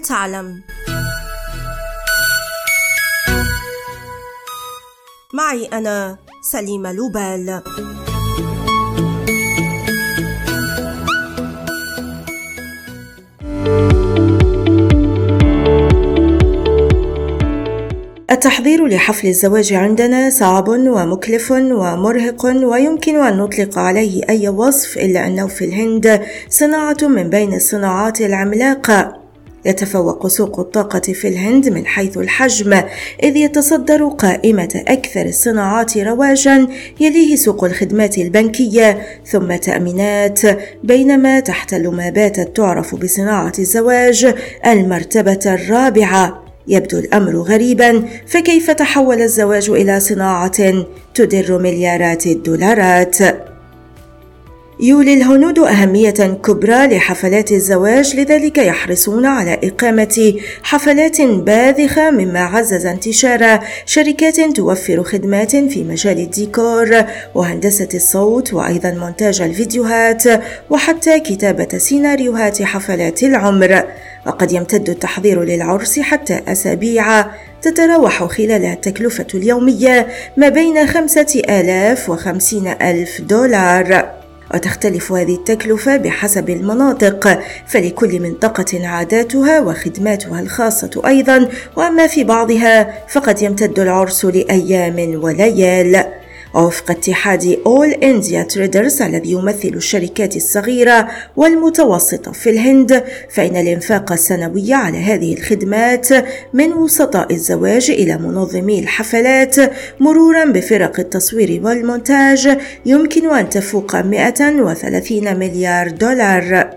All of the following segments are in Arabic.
هل تعلم. معي أنا سليمة لوبال. التحضير لحفل الزواج عندنا صعب ومكلف ومرهق ويمكن أن نطلق عليه أي وصف إلا أنه في الهند صناعة من بين الصناعات العملاقة. يتفوق سوق الطاقة في الهند من حيث الحجم إذ يتصدر قائمة أكثر الصناعات رواجا يليه سوق الخدمات البنكية ثم تأمينات بينما تحتل ما باتت تعرف بصناعة الزواج المرتبة الرابعة. يبدو الأمر غريبا فكيف تحول الزواج إلى صناعة تدر مليارات الدولارات؟ يولي الهنود أهمية كبرى لحفلات الزواج لذلك يحرصون على إقامة حفلات باذخة مما عزز انتشار شركات توفر خدمات في مجال الديكور وهندسة الصوت وأيضا مونتاج الفيديوهات وحتى كتابة سيناريوهات حفلات العمر. وقد يمتد التحضير للعرس حتى أسابيع تتراوح خلالها التكلفة اليومية ما بين خمسة آلاف وخمسين ألف دولار. وتختلف هذه التكلفة بحسب المناطق. فلكل منطقة عاداتها وخدماتها الخاصة أيضا وأما في بعضها فقد يمتد العرس لأيام وليال. ووفق اتحاد All India Traders الذي يمثل الشركات الصغيرة والمتوسطة في الهند فإن الإنفاق السنوي على هذه الخدمات من وسطاء الزواج إلى منظمي الحفلات مرورا بفرق التصوير والمونتاج يمكن أن تفوق 130 مليار دولار.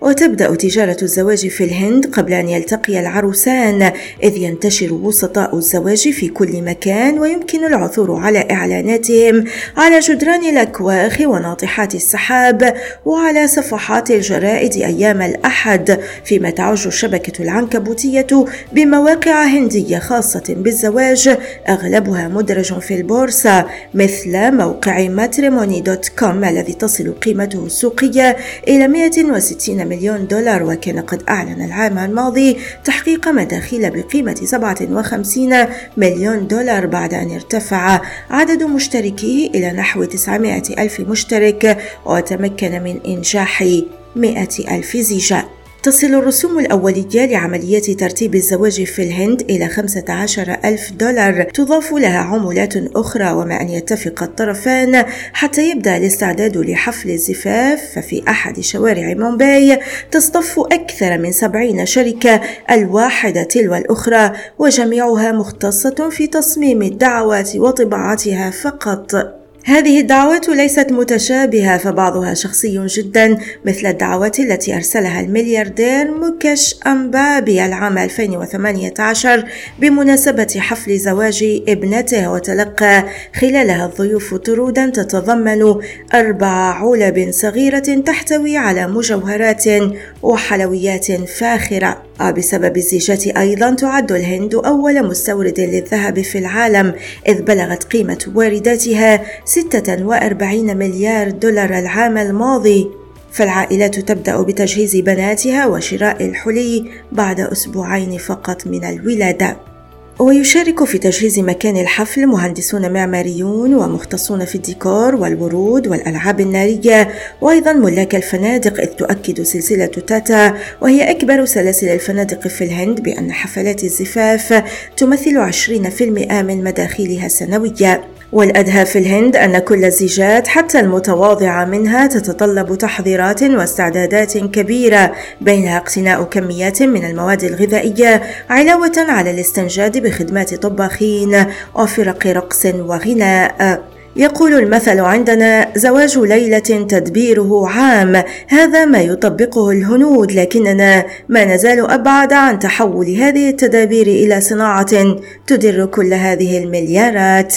وتبدأ تجارة الزواج في الهند قبل أن يلتقي العروسان إذ ينتشر وسطاء الزواج في كل مكان ويمكن العثور على إعلاناتهم على جدران الأكواخ وناطحات السحاب وعلى صفحات الجرائد أيام الأحد فيما تعج الشبكة العنكبوتية بمواقع هندية خاصة بالزواج أغلبها مدرج في البورصة مثل موقع Matrimony dot com الذي تصل قيمته السوقية إلى 160 مليون دولار وكان قد أعلن العام الماضي تحقيق مداخيل بقيمة 57 مليون دولار بعد أن ارتفع عدد مشتركيه إلى نحو 900 ألف مشترك وتمكن من إنجاح 100 ألف زيجة. تصل الرسوم الأولية لعملية ترتيب الزواج في الهند إلى 15 ألف دولار. تضاف لها عمولات أخرى وما أن يتفق الطرفان حتى يبدأ الاستعداد لحفل الزفاف. ففي أحد شوارع مومباي تصطف أكثر من سبعين شركة الواحدة تلو الأخرى وجميعها مختصة في تصميم الدعوات وطباعتها فقط. هذه الدعوات ليست متشابهة فبعضها شخصي جدا مثل الدعوات التي أرسلها الملياردير موكش أمبابي العام 2018 بمناسبة حفل زواج ابنته وتلقى خلالها الضيوف طرودا تتضمن أربع علب صغيرة تحتوي على مجوهرات وحلويات فاخرة. بسبب الزيجة أيضا تعد الهند أول مستورد للذهب في العالم إذ بلغت قيمة وارداتها 46 مليار دولار العام الماضي. فالعائلات تبدأ بتجهيز بناتها وشراء الحلي بعد أسبوعين فقط من الولادة. ويشارك في تجهيز مكان الحفل مهندسون معماريون ومختصون في الديكور والورود والألعاب النارية. وأيضا ملاك الفنادق إذ تؤكد سلسلة تاتا وهي أكبر سلاسل الفنادق في الهند بأن حفلات الزفاف تمثل 20% من مداخيلها السنوية. والأدهى في الهند أن كل الزيجات حتى المتواضعة منها تتطلب تحضيرات واستعدادات كبيرة بينها اقتناء كميات من المواد الغذائية علاوة على الاستنجاد بخدمات طباخين وفرق رقص وغناء. يقول المثل عندنا زواج ليلة تدبيره عام هذا ما يطبقه الهنود لكننا ما نزال أبعد عن تحول هذه التدابير إلى صناعة تدر كل هذه المليارات.